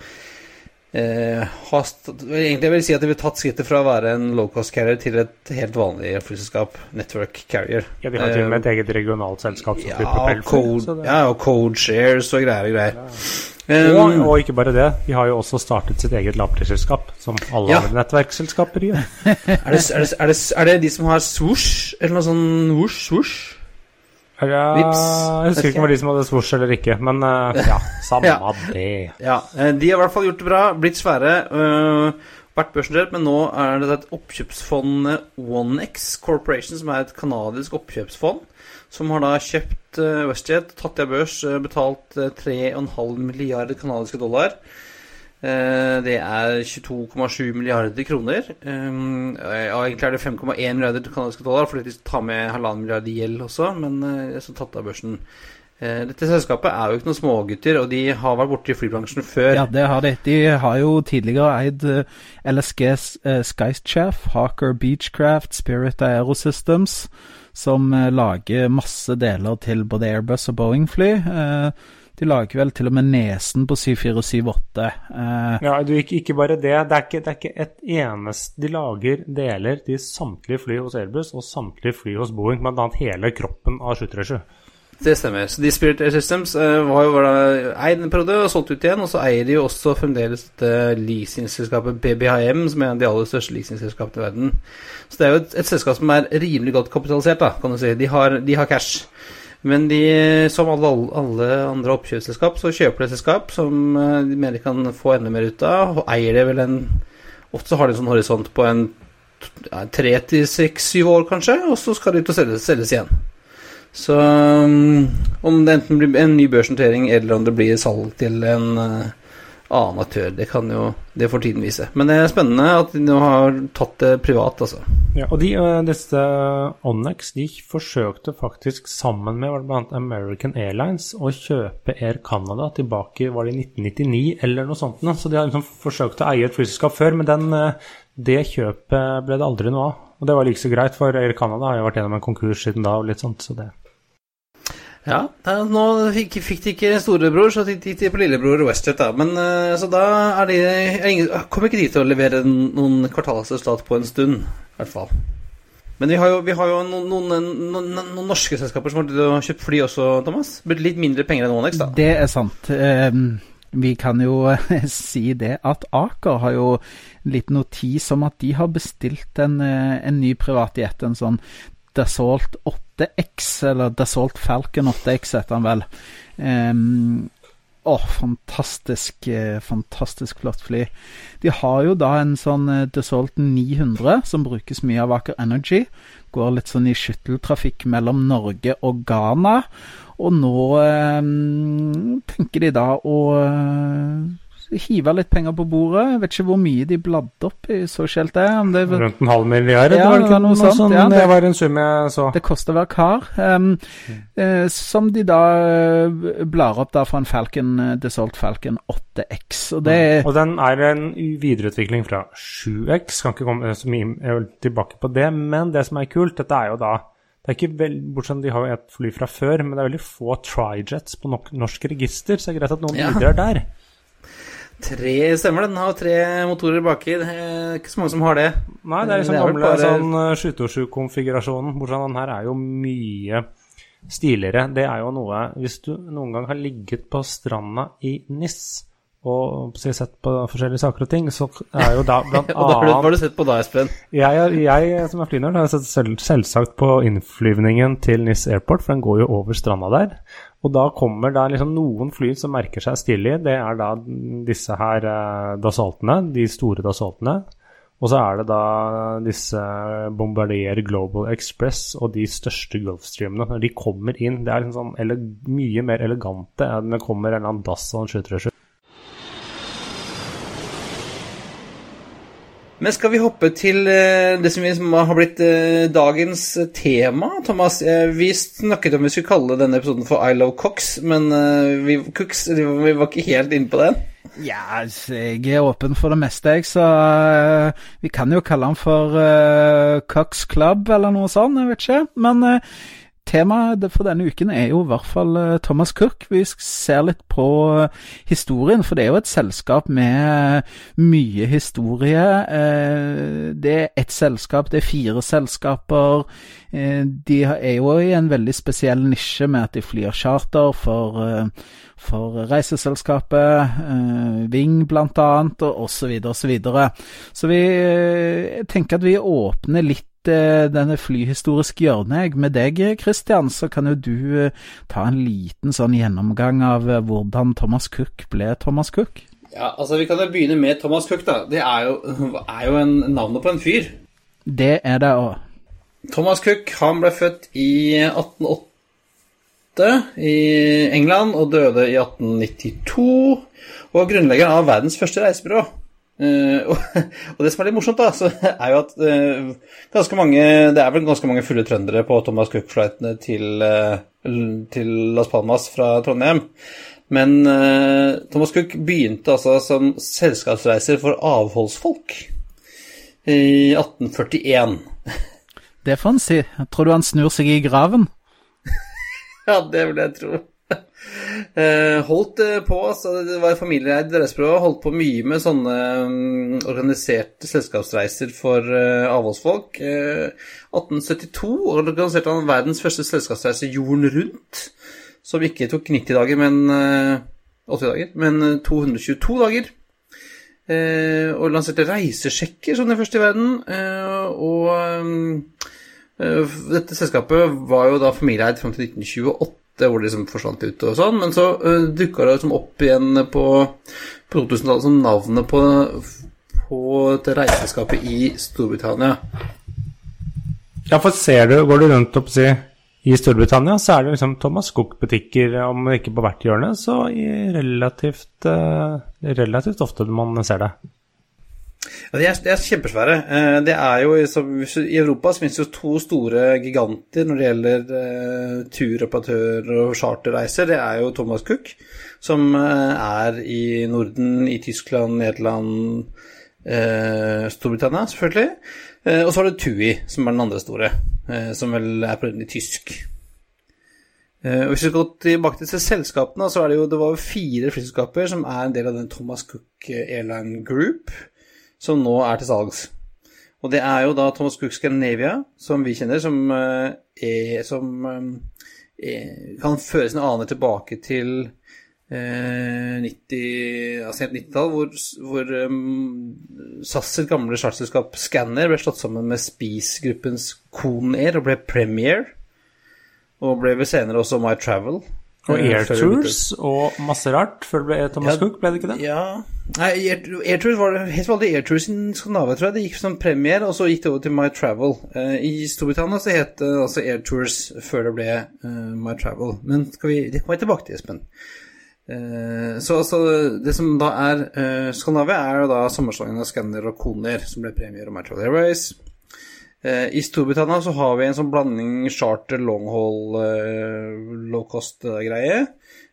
har st Egentlig vil jeg si at de har tatt skrittet fra å være en low cost carrier til et helt vanlig flyselskap, network carrier. Ja, De har til og med et eget regionalt selskap som Ja, flyr propellfly. det- ja, og code shares og greier og greier. Og, Um, og ikke bare det, de har jo også startet sitt eget lavprisselskap, som alle Ja. andre nettverksselskaper gjør. [laughs] er, det, er, det, er, det, er det de som har swoosh, eller noe sånn woosh, swoosh? Ja, Vips. jeg husker ikke om det var de som hadde svosj eller ikke, men [laughs] uh, ja, samme Ja. det. Ja, eh, de har i hvert fall gjort det bra, blitt svære, uh, vært børsnotert, men nå er det et oppkjøpsfond, OneX Corporation, som er et kanadisk oppkjøpsfond, som har da kjøpt uh, WestJet, tatt av børs, betalt øh, 3,5 milliarder kanadiske dollar. Eh, Det er 22,7 milliarder kroner. Um, Ja, egentlig er det 5,1 milliarder kanadiske dollar, fordi de tar med halvannen milliard i gjeld også, men eh, så tatt av børsen Eh, dette selskapet er jo ikke noen smågutter, og de har vært borte i flybransjen før. Ja, det har de. De har jo tidligere eid LSGs LSG uh, Skychef, Hawker Beechcraft, Spirit Aerosystems, som lager masse deler til både Airbus og Boeing-fly. Uh, de lager vel til og med nesen på 747-8. Eh. ja, du, ikke, ikke, bare det. Det er ikke, det er ikke et eneste De lager deler til samtlige fly hos Airbus og samtlige fly hos Boeing, bl.a. hele kroppen av 737. Det stemmer. Så de Spirit Air Systems uh, var jo var eid en periode og solgt ut igjen. Og så eier de jo også fremdeles dette leasingselskapet BBHM, som er en av de aller største leasingselskapene i verden. Så det er jo et, et, selskap som er rimelig godt kapitalisert, da, kan du si. De har, de har cash. Men de, som alle, alle andre oppkjøpsselskap, så kjøper de et selskap som uh, de mener de kan få enda mer ut av, og eier det vel en Ofte så har de en sånn horisont på en tre til seks, syv år, kanskje, og så skal de ut og selges, selges igjen. Så um, om det enten blir en ny børsnotering eller om det blir salg til en uh, annen aktør, det kan jo Det får tiden vise. Men det er spennende at de nå har tatt det privat, altså. Ja, og de, uh, disse Onyx de forsøkte faktisk sammen med bl.a. American Airlines å kjøpe Air Canada tilbake var det i 1999 eller noe sånt. Så de har liksom forsøkt å eie et flyselskap før, men den, uh, det kjøpet ble det aldri noe av. Og det var like så greit, for Air Canada har jo vært gjennom en konkurs siden da. og litt sånt, så det... Ja, da, nå fikk, fikk, de ikke storebror, så gikk de på lillebror Westjet. da. Men uh, Så da er de er ingen, Kommer ikke de til å levere noen kvartalsresultat på en stund, i hvert fall. Men vi har jo, vi har jo noen, noen, noen, noen, norske selskaper som har kjøpt fly også, Thomas. Blitt litt mindre penger enn Onex, da. Det er sant. Um, vi kan jo [laughs] si det at Aker har jo litt notis om at de har bestilt en, eh, en ny privatjet. En sånn Dassault 8X, eller Dassault Falcon 8X heter han vel. Um, å, fantastisk, eh, fantastisk flott fly. De har jo da en sånn eh, Dassault 900 som brukes mye av Aker Energy. Går litt sånn i skytteltrafikk mellom Norge og Ghana. Og nå eh, tenker de da å eh, hive litt penger på bordet. Jeg vet ikke hvor mye de bladde opp i så skjelt det. det. Rundt en halv milliard? Ja, det var, noe sånt, sånn, ja, det, det, var en sum jeg så. Det koster hver kar. Um, mm. uh, som de da uh, blar opp da fra en Falcon, uh, Desolt Falcon 8X. Og, det, mm. og den er en videreutvikling fra 7X. Kan ikke komme så mye tilbake på det. Men det som er kult, dette er jo da det er ikke vel, Bortsett de har jo et fly fra før, men det er veldig få trijets på norsk register, så det er greit at noen ja. bidrar der. Tre stemmer Den har tre motorer baki. Det er ikke så mange som har det. Nei, det er liksom gamle bare... sånn 727-konfigurasjonen. Eh, Bortsett fra den her er jo mye stiligere. Det er jo noe Hvis du noen gang har ligget på stranda i NIS og sett på forskjellige saker og ting, så er jo da [laughs] blant annet Og da har du, sett på da, Espen? Jeg, jeg som er flynerd, har sett selv, selvsagt på innflyvningen til NIS Airport, for den går jo over stranda der. Og da kommer det liksom noen fly som merker seg stilig. Det er da disse her eh, dasaltene, de store dasaltene. Og så er det da disse Bombardier Global Express og de største Gulfstreamene. Når de kommer inn, det er liksom sånn mye mer elegante enn det kommer en eller annen dass og en 737. Men skal vi hoppe til eh, det som har blitt eh, dagens tema, Thomas? Eh, vi snakket om vi skulle kalle denne episoden for I Love Cox, men vi, Cooks, vi var ikke helt inne på den. Ja, jeg er åpen for det meste, jeg, så vi kan jo kalle den for uh, Cox Club eller noe sånt, jeg vet ikke. Men Temaet for denne uken er jo i hvert fall eh, Thomas Cook. Vi ser litt på eh, historien, for det er jo et selskap med mye historie. Eh, det er ett selskap, det er fire selskaper. De er jo i en veldig spesiell nisje med at de flyr charter for, for reiseselskapet, Ving blant annet, og osv. osv. Så, videre, så, så vi tenker at vi åpner litt eh, denne flyhistoriske hjørnet med deg, Christian, så kan jo du eh, ta en liten sånn gjennomgang av eh, hvordan Thomas Cook ble Thomas Cook. Ja, altså Vi kan jo begynne med Thomas Cook. da. Det er jo, er jo en, navnet på en fyr. Det er det òg. Thomas Cook han ble født i 1808 i England og døde i 1892. Og grunnleggeren av verdens første reisebyrå. Uh, [laughs] og, det som er litt morsomt, da, så [laughs] er jo at uh, ganske mange Det er vel ganske mange fulle trøndere på Thomas Cook-flightene til uh, til Las Palmas fra Trondheim. Men Thomas Cook begynte altså som selskapsreiser for avholdsfolk i 1841. Det får han si. Tror du han snur seg i graven? [laughs] Ja, det vil jeg tro. Eh, holdt eh, på, altså Det var familieeid reisebyrå. Holdt på mye med sånne mm, organiserte selskapsreiser for eh, avholdsfolk. Eh, 1872 organiserte han verdens første selskapsreise jorden rundt. Som ikke tok 90 dager, men eh, 80 dager, men eh, 222 dager. Og lanserte reisesjekker som den første i verden. Og eh, dette selskapet var jo da familieeid fram til 1928, hvor det liksom forsvant ut og sånn. Men så uh, dukka det liksom opp igjen på, på 2000-tallet som navnet på, på det reiseselskapet i Storbritannia. Ja, for ser du, går du rundt opp, si, i Storbritannia, så er det liksom Thomas Cook-butikker, om ikke på hvert hjørne, så i relativt, eh, relativt ofte man ser det. Ja, de, er, de er kjempesvære. Eh, Det er jo, I Europa så finnes det jo to store giganter når det gjelder eh, turoperatører og charterreiser. Det er jo Thomas Cook, som eh, er i Norden, i Tyskland, Nederland, eh, Storbritannia selvfølgelig. Eh, og så har du TUI, som er den andre store, eh, som vel er på i tysk. Eh, og Hvis vi går tilbake til selskapene, så er det jo det var jo fire flyselskaper som er en del av den Thomas Cook Airline Group som nå er til salgs. Og det er jo da Thomas Cook Scandinavia, som vi kjenner, som, eh, er, som eh, er, kan føre sine aner tilbake til eh, 90, altså 90-tall, hvor, hvor um, SAS sitt gamle charterselskap Scanner ble slått sammen med Spice-gruppens Conair og ble Premier. Og ble vel senere også My Travel. Og Eh, Air Tours og masse rart før det ble Thomas Ja, Cook, ble det ikke det? Ja Nei, Air, Air var det helt vanlig Air Tours i Skandinavia, tror jeg. Det gikk som premier, og så gikk det over til My Travel. Eh, I Storbritannia så het det altså Airtours før det ble eh, My Travel. Men vi, det kommer jeg tilbake til, Espen. Eh, så altså, det som da er eh, Skandinavia, er jo da sammenslåingen av Scanner og Koner, som ble premier og My Travel Airways. I Storbritannia så har vi en sånn blanding charter, long-haul, eh, low cost-greie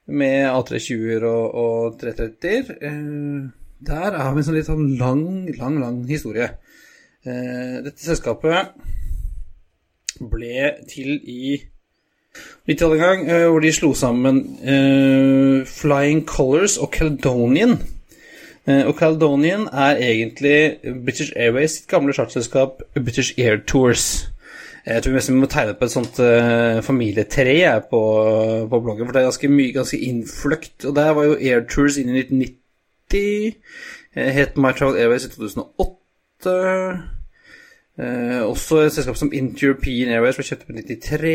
med A320-er og, og 330-er. Eh, der har vi en sånn litt sånn lang, lang, lang historie. Eh, dette selskapet ble til i litt av en gang, eh, hvor de slo sammen eh, Flying Colors og Caledonian. Eh, og Caledonian er egentlig British Airways gamle charterselskap British Air Tours. Jeg tror vi nesten må tegne på et sånt uh, familietre på, på bloggen, for det er ganske mye ganske innfløkt. Og der var jo Air Tours inn i 1990. Uh, het My Travel Airways i 2008. Uh, også et selskap som Inter-European Airways ble kjøpt på 93.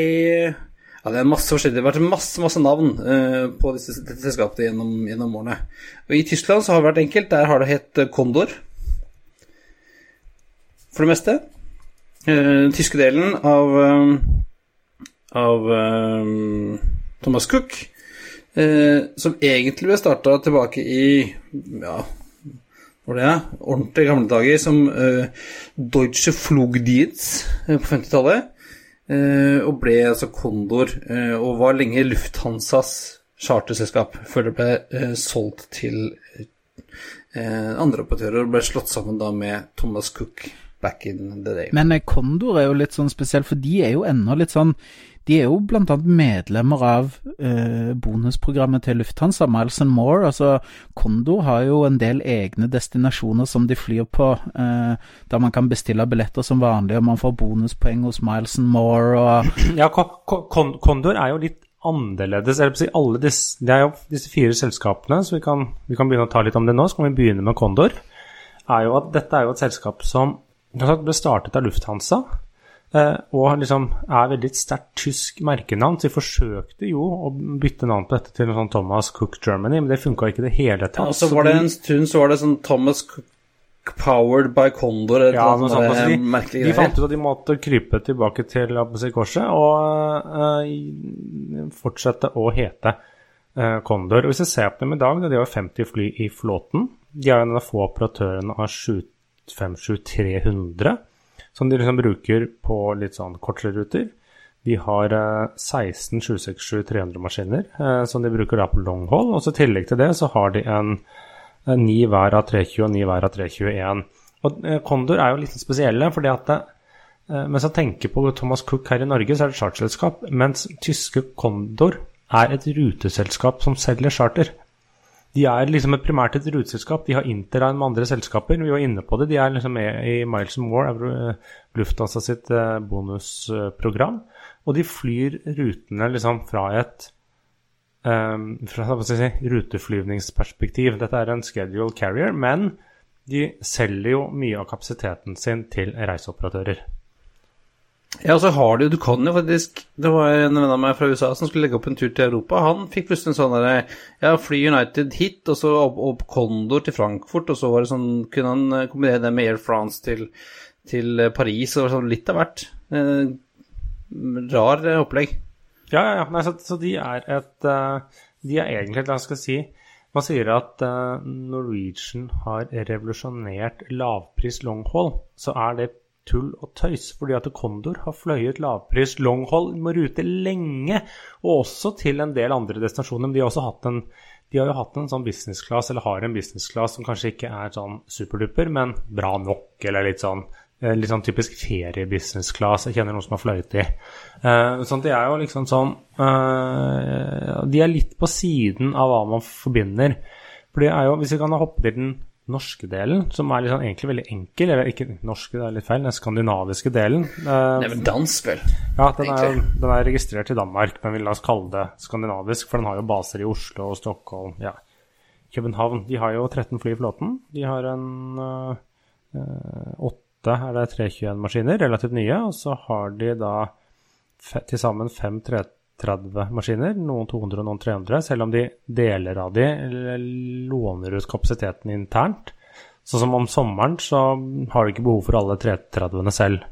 Ja, det er masse forskjellige. Det har vært masse, masse navn uh, på disse, dette selskapet gjennom, gjennom årene. Og I Tyskland så har det vært enkelt. Der har det hett Kondor. For det meste. Den tyske delen av, uh, av uh, Thomas Cook, som egentlig ble starta tilbake i ja, hvor det ordentlig gamle dager, som Deutsche Flugdienst på 50-tallet. og ble altså Kondor, og var lenge Lufthansas charterselskap, før det ble solgt til andre operatører og ble slått sammen da med Thomas Cook back in the day. Men Kondor er jo litt sånn spesiell, for de er jo ennå litt sånn De er jo blant annet medlemmer av eh, bonusprogrammet til Lufthansa, Miles and More. Altså, Kondor har jo en del egne destinasjoner som de flyr på, eh, der man kan bestille billetter som vanlig, og man får bonuspoeng hos Miles and More og [clears throat] Ja, Kondor er jo litt annerledes. Si alle disse, det er jo disse fire selskapene, så vi kan, vi kan begynne å ta litt om det nå. Så kan vi begynne med Kondor. Er jo at dette er jo et selskap som ble startet av Lufthansa. Og liksom er veldig sterkt tysk merkenavn. Så de forsøkte jo å bytte navn på dette til sånn Thomas Cook Germany, men det funka ikke i det hele tatt. Ja, så var det en stund så var det sånn Thomas Cook Powered by Condor eller ja, noe sånt. sånt. De, merkelige de fant ut at de måtte krype tilbake til Abbasikorset korset og uh, fortsette å hete uh, Condor. Og hvis jeg ser på dem i dag, de har 50 fly i flåten. De er en av få operatørene av 757-300 som de liksom bruker på litt sånn kortere ruter. De har eh, 16 767-300-maskiner eh, som de bruker da på long haul. Og så i tillegg til det så har de en, en ni hver av 320 og ni hver av 321. Og eh, Condor er jo litt spesielle, fordi at det, eh, mens jeg tenker på Thomas Cook her i Norge, så er det et charterselskap, mens tyske Condor er et ruteselskap som selger charter. De er liksom et primært et ruteselskap. De har Interrail med andre selskaper. Vi var inne på det. De er liksom med i Miles More, eh, Lufthansa sitt eh, bonusprogram. Og de flyr rutene liksom fra et um, fra si, ruteflyvningsperspektiv. Dette er en schedule carrier, men de selger jo mye av kapasiteten sin til reiseoperatører. Ja, så har du Du kan jo faktisk Det var en venn av meg fra USA som skulle legge opp en tur til Europa. Han fikk plutselig en sånn derre Ja, fly United hit, og så opp, opp Condor til Frankfurt, og så var det sånn Kunne han eh, kombinere det med Air France til, til eh, Paris, og sånn litt av hvert. Eh, rar eh, opplegg. Ja, ja, ja. Nei, så, så de er et De er egentlig, hva skal si Man sier at Norwegian har revolusjonert lavpris long haul, Så er det tull og tøys, fordi at Condor har fløyet lavpris longhold med rute lenge, og også til en del andre destinasjoner. Men de har en de har jo hatt en sånn business class, eller har en business class som kanskje ikke er sånn superduper, men bra nok, eller litt sånn litt sånn typisk feriebusiness class. Jeg kjenner noen som har fløyet i. Uh, sånn, de er jo liksom sånn uh, De er litt på siden av hva man forbinder. For det er jo, hvis vi kan hoppe til den norske delen, som er liksom egentlig veldig enkel Eller ikke norske, det er litt feil, den skandinaviske delen. Uh, det er vel dansk, vel? Ja, den er, den er, registrert i Danmark, men vi la oss kalle det skandinavisk, for den har jo baser i Oslo og Stockholm. ja. København. De har jo 13 fly i flåten. De har en åtte er det 321-maskiner, relativt nye. Og så har de da til sammen fem 330-maskiner, noen 200 og noen 300, selv om de deler av de låner ut kapasiteten internt. Sånn som om sommeren så har de ikke behov for alle 330-ene selv.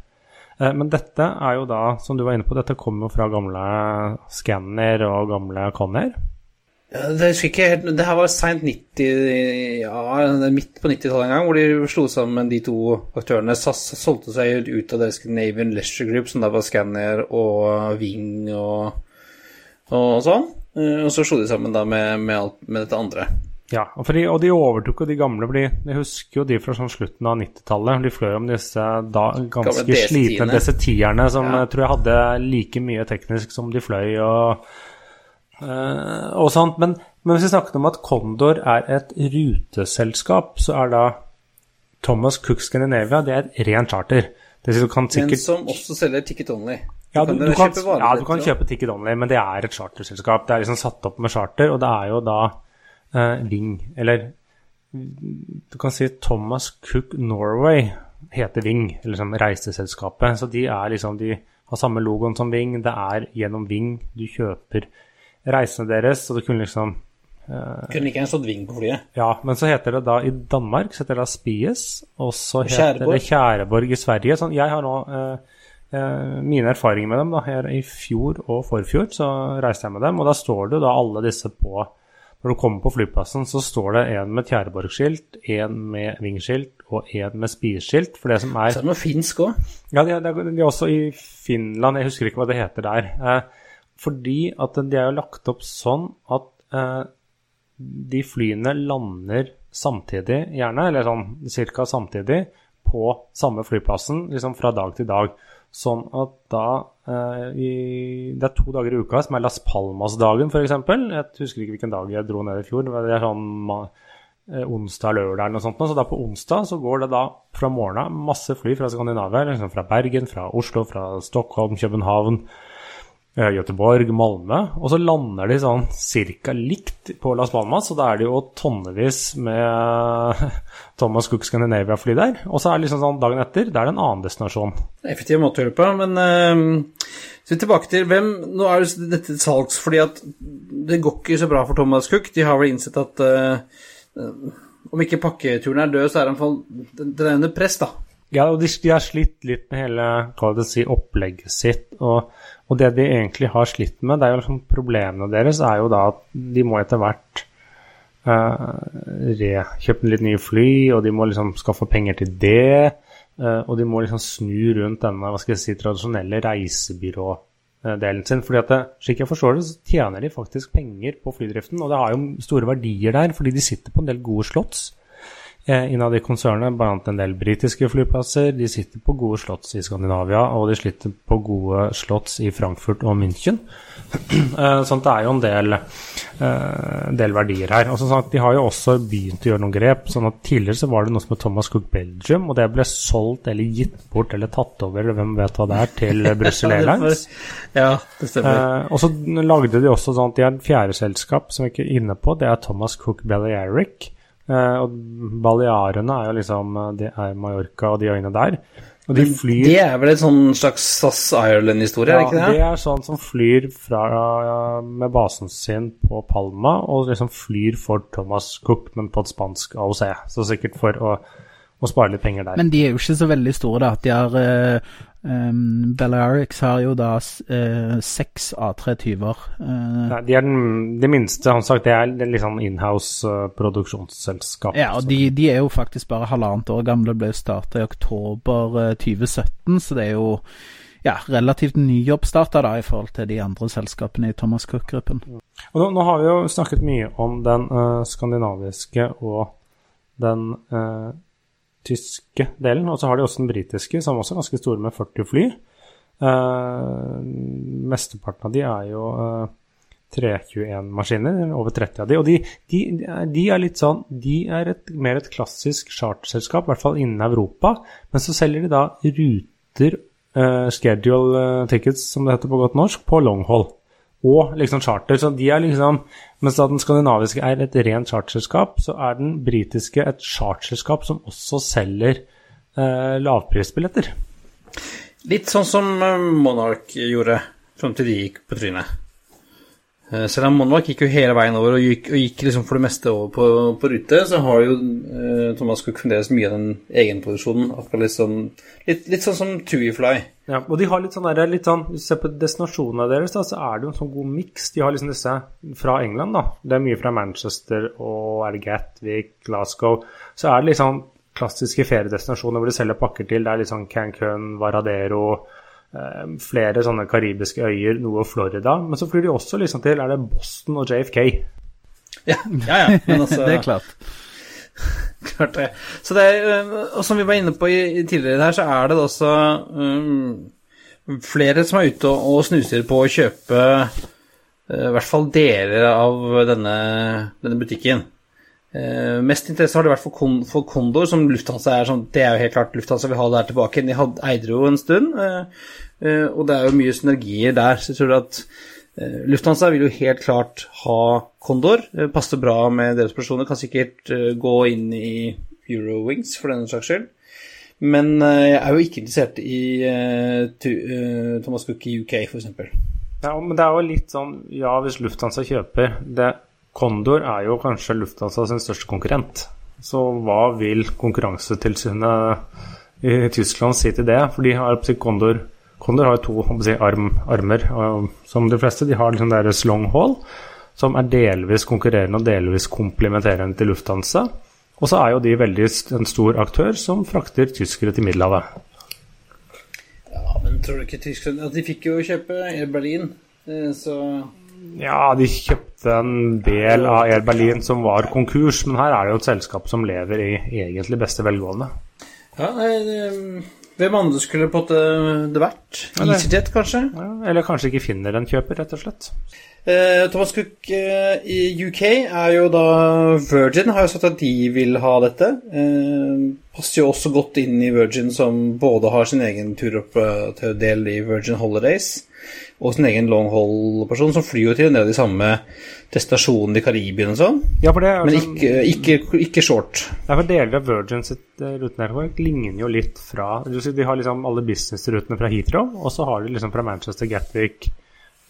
Men dette er jo da, som du var inne på, dette kommer jo fra gamle Scanner og gamle Conner. Det ikke helt Det her var seint 90 Ja, midt på 90-tallet en gang, hvor de slo sammen de to aktørene. SAS solgte seg ut av deres Scandinavian Leisure Group, som da var Scanner og Ving og, og sånn. Og så slo de sammen da med, med, alt, med dette andre. Ja, og, de, og de overtok jo de gamle. fordi Jeg husker jo de fra sånn slutten av 90-tallet. De fløy om disse da ganske slitne DC-10-erne som ja. jeg tror jeg hadde like mye teknisk som de fløy. og Uh, og sånt. Men, men, hvis vi snakker om at Condor er et ruteselskap, så er da Thomas Cook Scandinavia det er et rent charter. Sikkert... Men som også selger Ticket Only. Ja, du, du, kan, ja, du kan kjøpe Ticket Only, men det er et charterselskap. Det er liksom satt opp med charter, og det er jo da uh, Ving, eller du kan si Thomas Cook Norway heter Ving, eller liksom reiseselskapet. Så de er liksom De har samme logoen som Ving. Det er gjennom Ving du kjøper reisene deres, så du kunne liksom uh, Kunne ikke en stått Ving på flyet? Ja, men så heter det da i Danmark så heter det da Spies, og så heter Kjæreborg. det Kjæreborg i Sverige. Sånn, jeg har nå uh, mine erfaringer med dem da, her i fjor og forfjor, så reiste jeg med dem, og da står det da alle disse på når du kommer på flyplassen, så står det en med Tjæreborg-skilt, en med Ving-skilt og en med Spis-skilt. For det som er Så er det noe finsk òg? Ja, de, de, de, er også i Finland. Jeg husker ikke hva det heter der. Eh, fordi at de er jo lagt opp sånn at eh, de flyene lander samtidig, gjerne, eller sånn ca. samtidig, på samme flyplassen liksom fra dag til dag. Sånn at da eh, i, Det er to dager i uka som er Las Palmas-dagen, f.eks. Jeg husker ikke hvilken dag jeg dro ned i fjor. Det er sånn eh, onsdag, lørdag eller noe sånt. Så da på onsdag så går det da fra morgenen masse fly fra Skandinavia, liksom fra Bergen, fra Oslo, fra Stockholm, København Göteborg, Malmö. Og så lander de sånn cirka likt på Las Palmas, og da er det jo tonnevis med [laughs] Thomas Cook Scandinavia-fly der. Og så er det liksom sånn dagen etter, det er en annen destinasjon. Effektiv måte å gjøre det på, men uh, så tilbake til hvem Nå er jo dette salgs fordi at det går ikke så bra for Thomas Cook. De har vel innsett at uh, om ikke pakketuren er død, så er den, den er under press, da. Ja, og de, de har slitt litt med hele si, opplegget sitt. og og det de egentlig har slitt med, det er jo liksom problemene deres er jo da at de må etter hvert uh, kjøpe litt nye fly, og de må liksom skaffe penger til det. Uh, og de må liksom snu rundt denne hva skal jeg si, tradisjonelle reisebyrådelen sin. fordi at det, Slik jeg forstår det, så tjener de faktisk penger på flydriften. Og det har jo store verdier der, fordi de sitter på en del gode slotts eh, innad i konsernet, bl.a. en del britiske flyplasser. De sitter på gode slotts i Skandinavia, og de sliter på gode slotts i Frankfurt og München. [clears throat] eh, sånn det er jo en del, eh, del verdier her. Og som sagt, De har jo også begynt å gjøre noen grep. sånn at Tidligere så var det noe som het Thomas Cook Belgium, og det ble solgt eller gitt bort eller tatt over, eller hvem vet hva det er, til [laughs] Brussel Airlines. Ja, det stemmer. Eh, og så lagde de også sånn at de har et fjerde selskap som vi ikke er inne på, det er Thomas Cook Balearic. Eh, og Balearene er jo liksom eh, Det er Mallorca og de øyene der. Og de flyr Det er vel en sånn slags SAS Ireland-historie, er det ikke ja, det? det er sånn som flyr fra, ja, med basen sin på Palma, og liksom flyr for Thomas Cook, men på et spansk AOC. Så sikkert for å, å spare litt penger der. Men de er jo ikke så veldig store, da. De har uh, um, Balearics har jo da uh, seks A320-er. Uh, Nei, de er den, det minste, han sagt, det er litt sånn inhouse uh, produksjonsselskap. ja, og de, de er jo faktisk bare halvannet år gamle. Ble starta i oktober uh, 2017, så det er jo ja, relativt nyoppstarta i forhold til de andre selskapene i Thomas Cook-gruppen. Og nå, nå har vi jo snakket mye om den uh, skandinaviske og den uh, tyske delen, og så har de også den britiske, som også er ganske store, med 40 fly. Uh, mesteparten av de er jo uh, 321-maskiner, over 30 av de, og de, de, de er litt sånn De er et, mer et klassisk charterselskap, i hvert fall innen Europa, men så selger de da ruter, uh, schedule tickets, som det heter på godt norsk, på long haul og liksom charter. Så de er liksom Mens den skandinaviske er et rent charterselskap, så er den britiske et charterselskap som også selger eh, lavprisbilletter. Litt sånn som Monark Monarch gjorde fram til de gikk på trynet. Eh, Selv om Monarch gikk jo hele veien over og gikk, og gikk liksom for det meste over på, på rute, så har jo eh, Thomas Cook fremdeles mye av den egenproduksjonen. Akkurat litt sånn, litt, litt sånn som Tuifly. Ja, og de har litt sånn der, litt sånn, Hvis du ser på destinasjonene deres, da, så er det jo en sånn god miks. De har liksom disse fra England, da. Det er mye fra Manchester og er det Gatwick, Glasgow. Så er det litt sånn klassiske feriedestinasjoner hvor de selger pakker til. Det er litt sånn Cancún, Varadero, flere sånne karibiske øyer, noe Florida. Men så flyr de også liksom til er det Boston og JFK. Ja, ja, ja. Men altså, [laughs] det er klart. [laughs] Klart det. Så det er, og som vi var inne på i, i tidligere her, så er det også um, flere som er ute og, og snuser på å kjøpe uh, i hvert fall deler av denne, denne butikken. Eh, mest interesse har det vært for, Kon for Condor, som Lufthansa er sånn Det er jo helt klart Lufthansa vil ha det her tilbake. De hadde, eide jo en stund, uh, uh, og det er jo mye synergier der. Så jeg tror at Lufthansa vil jo helt klart ha Condor. Eh, passer bra med deres personer. Kan sikkert gå inn i Eurowings for den saks skyld. Men jeg er jo ikke interessert i Thomas Cook i UK, f.eks. Ja, men det er jo litt sånn Ja, hvis Lufthansa kjøper det Condor er jo kanskje Lufthansa sin største konkurrent. Så hva vil Konkurransetilsynet i Tyskland si til det? For de har Condor Condor har to si, arm, armer, som de fleste. De har liksom deres long haul, som er delvis konkurrerende og delvis komplementerende til Lufthansa. Og så er jo de veldig en stor aktør som frakter tyskere til Middelhavet. Ja, men tror du ikke Tyskland At de fikk jo kjøpe Air Berlin, eh, så Ja, de kjøpte en del av Air Berlin som var konkurs, men her er det jo et selskap som lever i egentlig beste velgående. Ja, hvem andre skulle på det vært? EasyJet, kanskje? Ja, eller kanskje ikke finner en kjøper, rett og slett. Eh, Thomas Cook eh, i UK er jo da Virgin har jo sagt at de vil ha dette. Eh, passer jo også godt inn i Virgin, som både har sin egen turoperatørdel i Virgin Holidays og sin egen long haul-person, som flyr jo til en del av de samme destinasjonene i Karibien og sånn, Ja, men sånn- ikke, ikke, ikke short. Ja, for Deler av Virgin sitt eh, ligner jo litt fra De har liksom alle businessrutene fra Heathrow, og så har de liksom fra Manchester, Gatwick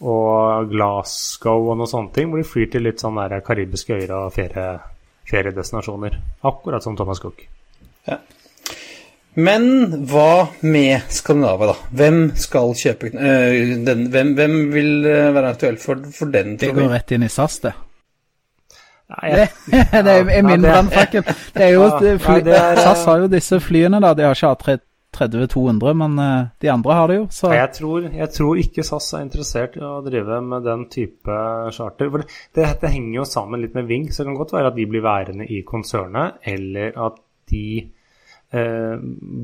og Glasgow og noen sånne ting, hvor de flyr til litt sånn der karibiske øyer og ferie, feriedestinasjoner. Akkurat som Thomas Cook. Men hva med Skandinavia, da? Hvem skal kjøpe øh, den? Hvem, hvem vil eh, være aktuell for, for den? Det går rett inn i SAS, det. Nei, Det, jeg, det [laughs] er min det- brannfakkel. Er det er, SAS har jo disse flyene, da. De har ikke A330-200, men eh, de andre har det jo, så Jeg tror, jeg tror ikke SAS er interessert i å drive med den type charter. For det, det, det henger jo sammen litt med Ving, så det kan godt være at de blir værende i konsernet, eller at de eh,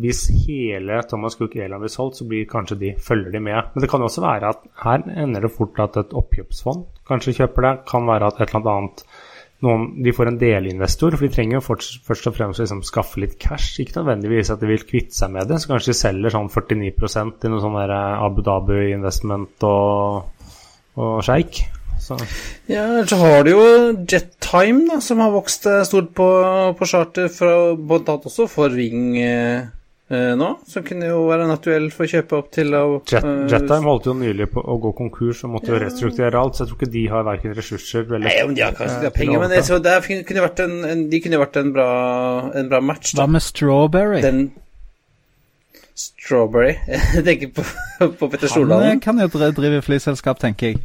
Hvis hele Thomas Cook Airline blir solgt, så blir kanskje de, følger de med. Men det kan også være at her ender det fort at et oppkjøpsfond kanskje kjøper det. Kan være at et eller annet noen, de får en delinvestor, for de trenger jo først, og fremst liksom skaffe litt cash. Ikke nødvendigvis at de vil kvitte seg med det, så kanskje de selger sånn 49 i noe sånn Abu Dhabi Investment og, og Sheikh. Så. Ja, ellers så har du jo Jettime, da, som har vokst eh, stort på, på charter, fra, blant annet også for Ving eh, eh, nå. Som kunne jo være en aktuell for å kjøpe opp til å Jet, eh, Jettime holdt jo nylig på å gå konkurs og måtte jo restrukturere alt, så jeg tror ikke de har verken ressurser eller Nei, om de har kanskje de har penger, men jeg, det kunne vært en, en, de kunne vært en bra, en bra match. hva med Strawberry? Den Strawberry [laughs] Jeg tenker på, på Petter Han eh, kan jo dri- drive flyselskap, tenker jeg.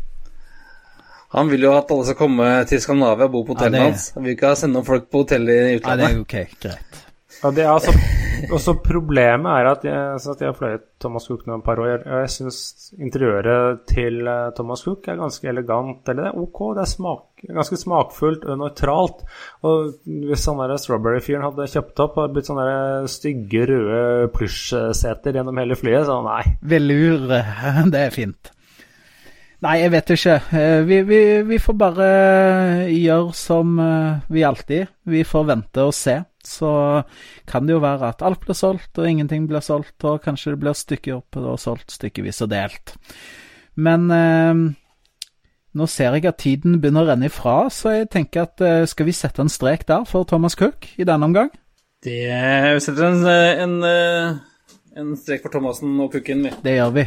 Han vil jo at alle skal komme til Skandinavia og bo på Ja, hotellet det- hans. Han vil ikke sende noen folk på hotellet i utlandet. Nei, det er ok, greit. Ja, det er altså, også problemet er at jeg, at jeg har fløyet Thomas Cook nå et par år, og jeg syns interiøret til eh, Thomas Cook er ganske elegant. Eller det er ok, det er smak, ganske smakfullt og nøytralt. Og hvis han der Strawberry-fyren hadde kjøpt opp og blitt sånne der stygge, røde plysjseter gjennom hele flyet, så nei. Velur, [laughs] det er fint. Nei, jeg vet ikke. Eh, Vi, vi, vi får bare gjøre som eh, vi alltid. Vi får vente og se. Så kan det jo være at alt blir solgt, og ingenting blir solgt, og kanskje det blir stykket opp og solgt stykkevis og delt. Men eh, nå ser jeg at tiden begynner å renne ifra, så jeg tenker at eh, skal vi sette en strek der for Thomas Cook i denne omgang? Det Vi setter en, en, eh, en strek for Thomassen og Cooken, vi. Det gjør vi.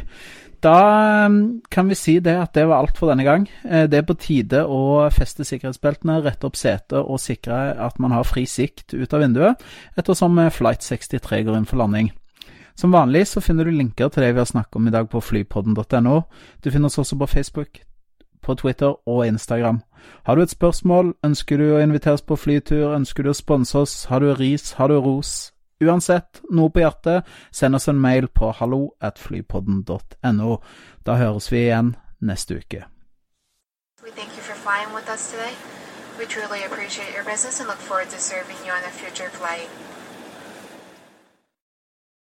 Da um, kan vi si det at det var alt for denne gang. Eh, Det er på tide å feste sikkerhetsbeltene, rette opp setet og sikre at man har fri sikt ut av vinduet, ettersom eh, Flight 63 går inn for landing. Som vanlig så finner du linker til det vi har snakket om i dag på flypodden.no. Du finner oss også på Facebook, på Twitter og Instagram. Har du et spørsmål, ønsker du å inviteres på flytur, ønsker du å sponse oss, har du ris, har du ros, Uansett, noe på hjertet, send oss en mail på hallo at flypodden.no. Da høres vi igjen neste uke. We truly appreciate your business and look forward to serving you on a future flight.